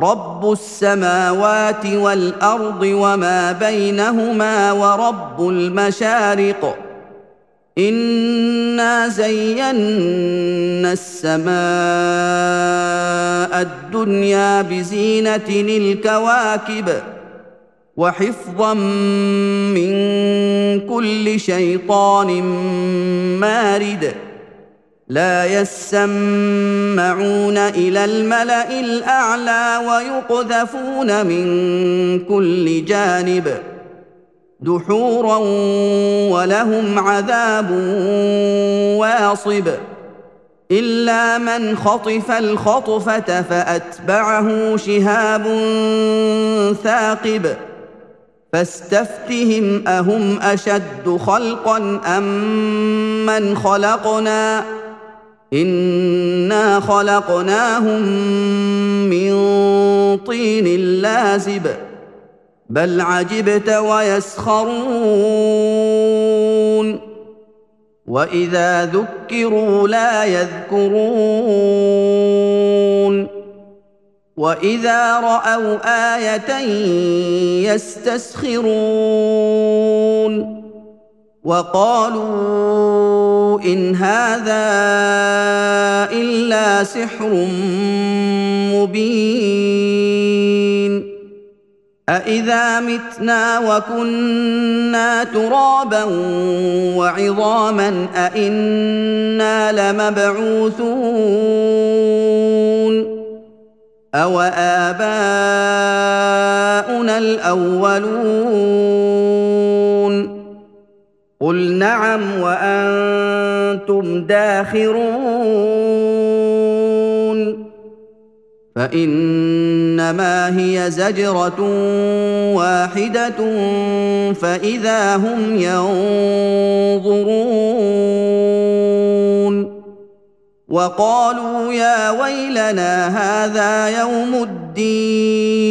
رب السماوات والارض وما بينهما ورب المشارق انا زينا السماء الدنيا بزينه الكواكب وحفظا من كل شيطان مارد لا يسمعون إلى الملأ الأعلى ويقذفون من كل جانب دحورا ولهم عذاب واصب إلا من خطف الخطفة فأتبعه شهاب ثاقب فاستفتهم أهم أشد خلقا أم من خلقنا انا خلقناهم من طين لازب بل عجبت ويسخرون واذا ذكروا لا يذكرون واذا راوا إيه يستسخرون وقالوا إن هذا إلا سحر مبين أإذا متنا وكنا ترابا وعظاما أإنا لمبعوثون أو آباؤنا الأولون قل نعم وأنتم داخرون فإنما هي زجرة واحدة فإذا هم ينظرون وقالوا يا ويلنا هذا يوم الدين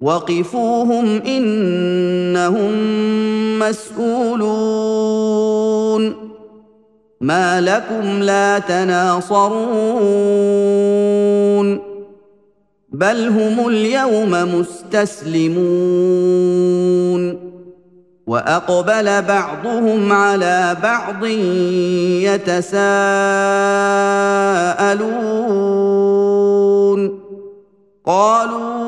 وقفوهم انهم مسئولون ما لكم لا تناصرون بل هم اليوم مستسلمون واقبل بعضهم على بعض يتساءلون قالوا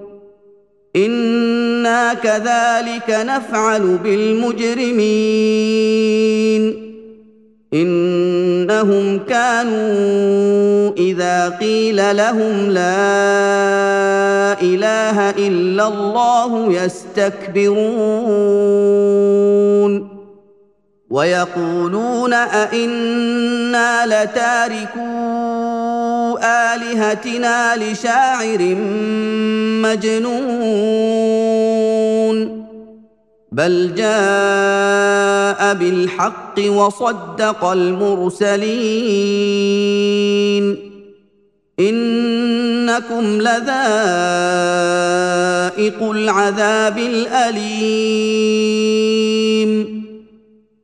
أنا كذلك نفعل بالمجرمين انهم كانوا اذا قيل لهم لا اله الا الله يستكبرون ويقولون أئنا لتاركو آلهتنا لشاعر مجنون. بل جاء بالحق وصدق المرسلين. إنكم لذائق العذاب الأليم.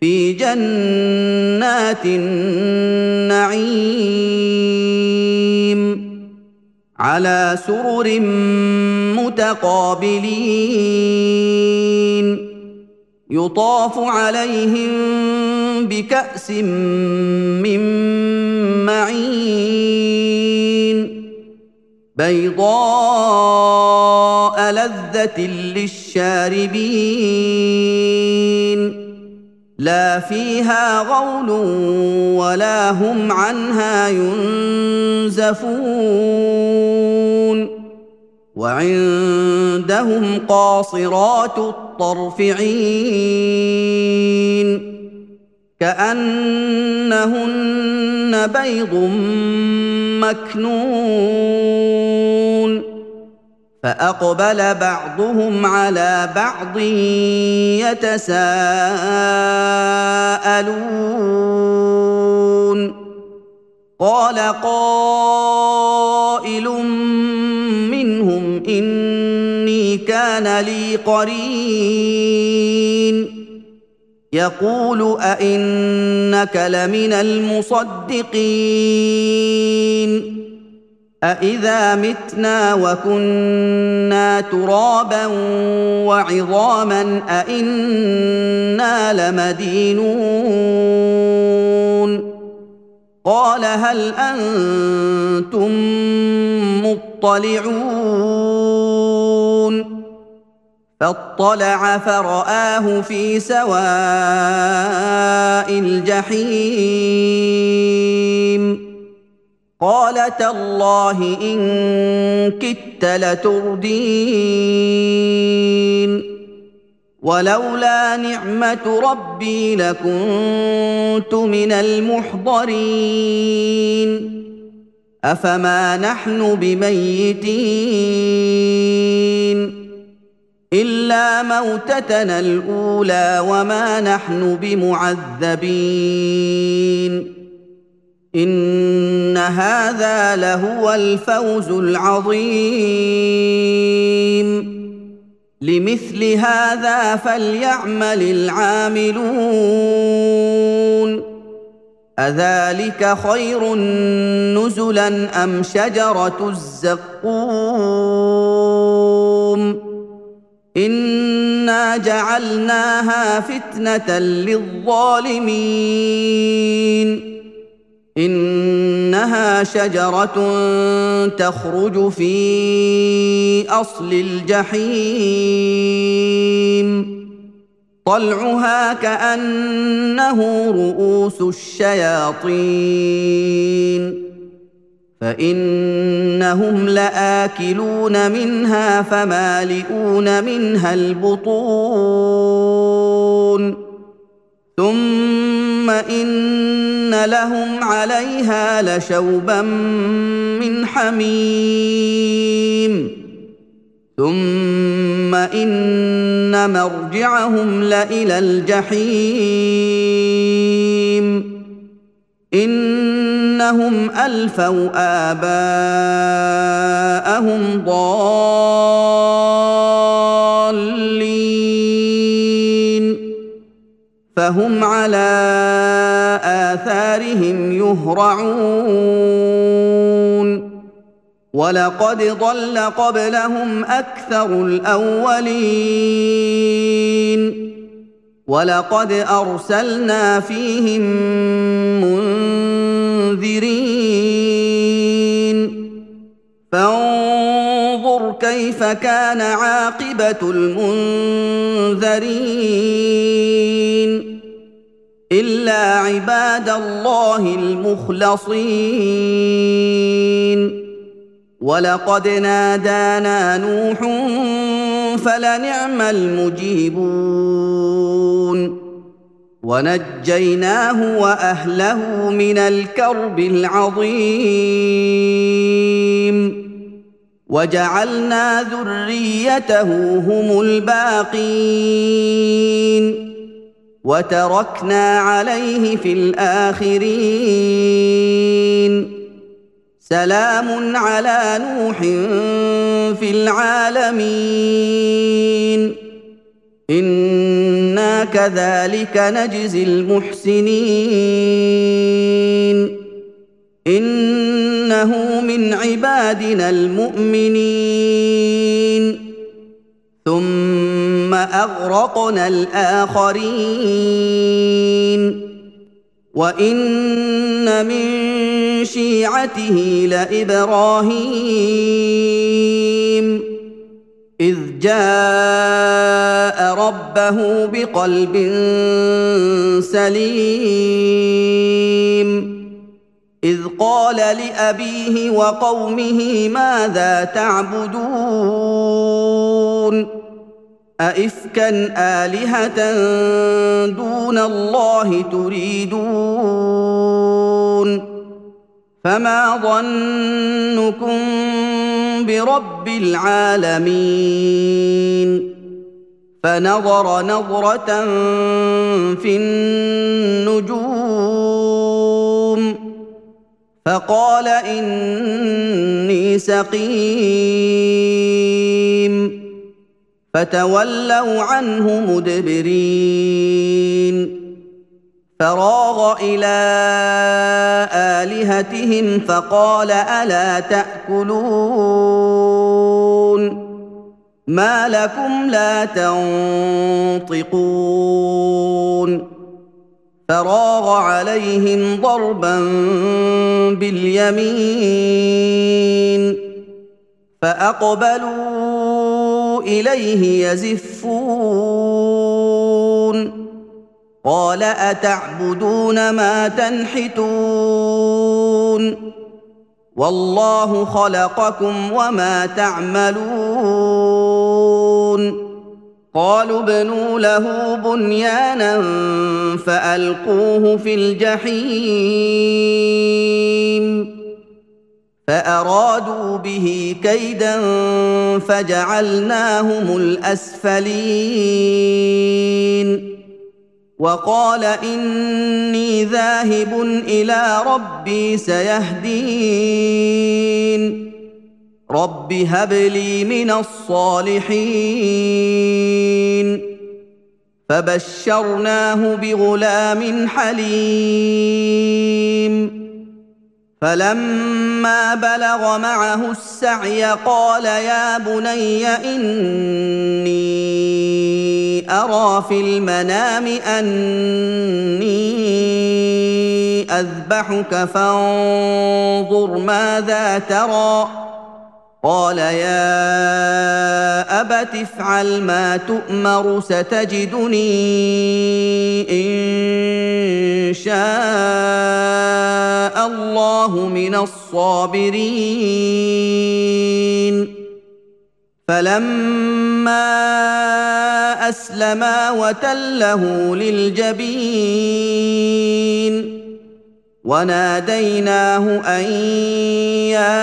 في جنات النعيم على سرر متقابلين. يطاف عليهم بكأس من معين. بيضاء لذة للشاربين. لا فيها غول ولا هم عنها ينزفون وعندهم قاصرات الطرف عين كأنهن بيض مكنون فأقبل بعضهم على بعض يتساءلون. قال قائل منهم إني كان لي قرين. يقول أئنك لمن المصدقين. أإذا متنا وكنا ترابا وعظاما أإنا لمدينون قال هل أنتم مطلعون فاطلع فرآه في سواء الجحيم قال تالله إن كدت لتردين. ولولا نعمة ربي لكنت من المحضرين. أفما نحن بميتين؟ إلا موتتنا الأولى وما نحن بمعذبين. إن هذا لهو الفوز العظيم. لمثل هذا فليعمل العاملون. أذلك خير نزلا أم شجرة الزقوم؟ إنا جعلناها فتنة للظالمين. إنها شجرة تخرج في أصل الجحيم. طلعها كأنه رؤوس الشياطين. فإنهم لآكلون منها فمالئون منها البطون. ثم ان لهم عليها لشوبا من حميم ثم ان مرجعهم لالى الجحيم انهم الفوا اباءهم ضالين فهم على آثارهم يهرعون. ولقد ضل قبلهم أكثر الأولين. ولقد أرسلنا فيهم منذرين. فانظر كيف كان عاقبة المنذرين إلا عباد الله المخلصين ولقد نادانا نوح فلنعم المجيبون ونجيناه وأهله من الكرب العظيم وجعلنا ذريته هم الباقين وتركنا عليه في الآخرين. سلام على نوح في العالمين. إنا كذلك نجزي المحسنين. إنه من عبادنا المؤمنين. ثم أغرقنا الآخرين. وإن من شيعته لإبراهيم. إذ جاء ربه بقلب سليم. إذ قال لأبيه وقومه ماذا تعبدون؟ أئفكا آلهة دون الله تريدون؟ فما ظنكم برب العالمين؟ فنظر نظرة في النجوم فقال إني سقيم. فتولوا عنه مدبرين. فراغ إلى آلهتهم فقال ألا تأكلون؟ ما لكم لا تنطقون. فراغ عليهم ضربا باليمين فأقبلوا إليه يزفون قال أتعبدون ما تنحتون والله خلقكم وما تعملون قالوا ابنوا له بنيانا فألقوه في الجحيم. فأرادوا به كيدا فجعلناهم الأسفلين. وقال إني ذاهب إلى ربي سيهدين. رب هب لي من الصالحين فبشرناه بغلام حليم فلما بلغ معه السعي قال يا بني اني ارى في المنام اني اذبحك فانظر ماذا ترى قال يا أبت افعل ما تؤمر ستجدني إن شاء الله من الصابرين. فلما أسلما وتله للجبين. وناديناه أن يا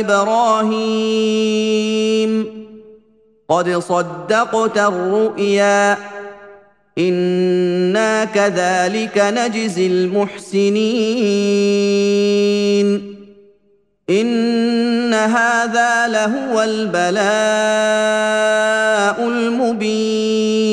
إبراهيم قد صدقت الرؤيا إنا كذلك نجزي المحسنين. إن هذا لهو البلاء المبين.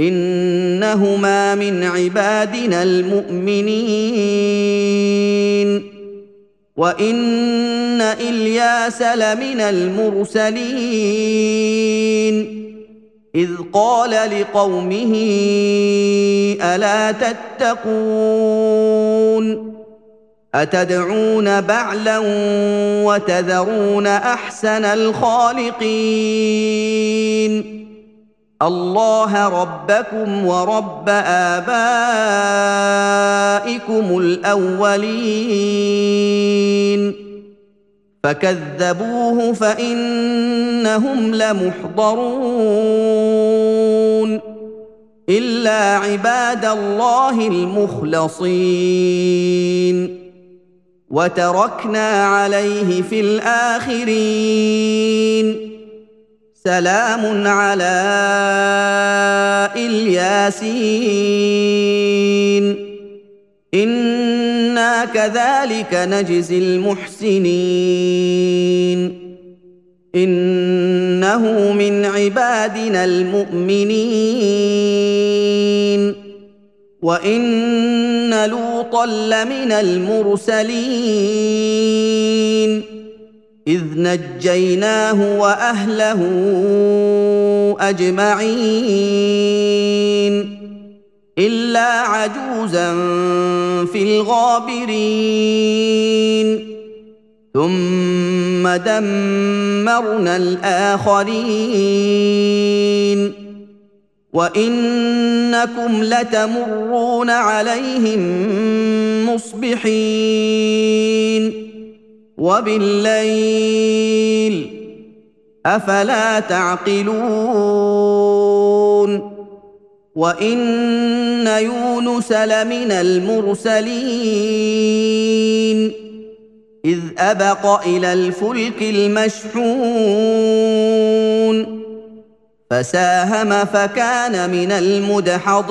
إنهما من عبادنا المؤمنين. وإن إلياس لمن المرسلين. إذ قال لقومه ألا تتقون؟ أتدعون بعلا وتذرون أحسن الخالقين؟ الله ربكم ورب آبائكم الأولين. فكذبوه فإنهم لمحضرون. إلا عباد الله المخلصين. وتركنا عليه في الآخرين. سلام على إلياسين. إنا كذلك نجزي المحسنين. إنه من عبادنا المؤمنين. وإن لوطا لمن المرسلين. إذ نجيناه وأهله أجمعين إلا عجوزا في الغابرين. ثم دمرنا الآخرين. وإنكم لتمرون عليهم مصبحين. وبالليل أفلا تعقلون وإن يونس لمن المرسلين إذ أبق إلى الفلك المشحون فساهم فكان من المدحضين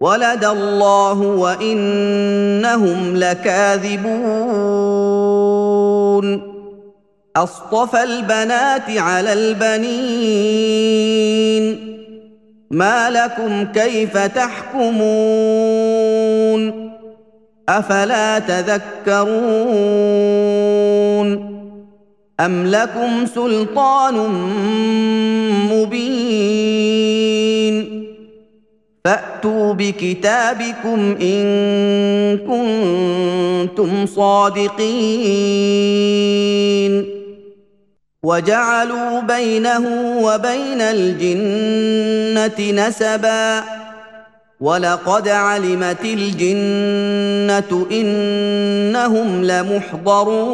ولد الله وإنهم لكاذبون. أصطفى البنات على البنين. ما لكم كيف تحكمون؟ أفلا تذكرون؟ أم لكم سلطان مبين؟ فأتوا بكتابكم إن كنتم صادقين. وجعلوا بينه وبين الجنة نسبا. ولقد علمت الجنة إنهم لمحضرون.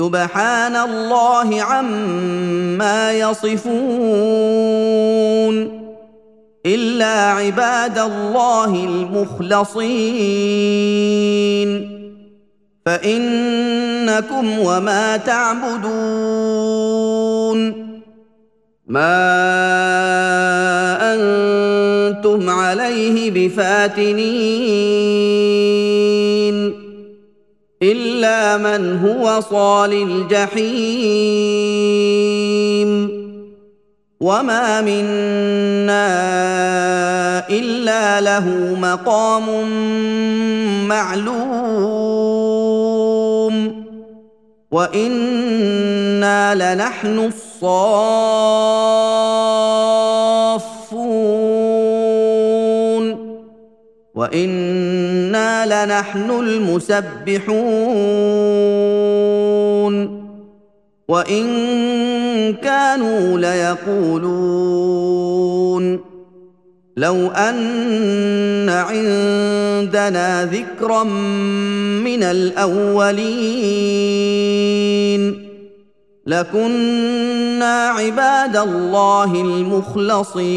سبحان الله عما يصفون إلا عباد الله المخلصين. فإنكم وما تعبدون. ما أنتم عليه بفاتنين. إلا من هو صال الجحيم. وما منا إلا له مقام معلوم. وإنا لنحن الصافون وأنا لنحن المسبحون وان كانوا ليقولون لو ان عندنا ذكرا من الاولين لكنا عباد الله المخلصين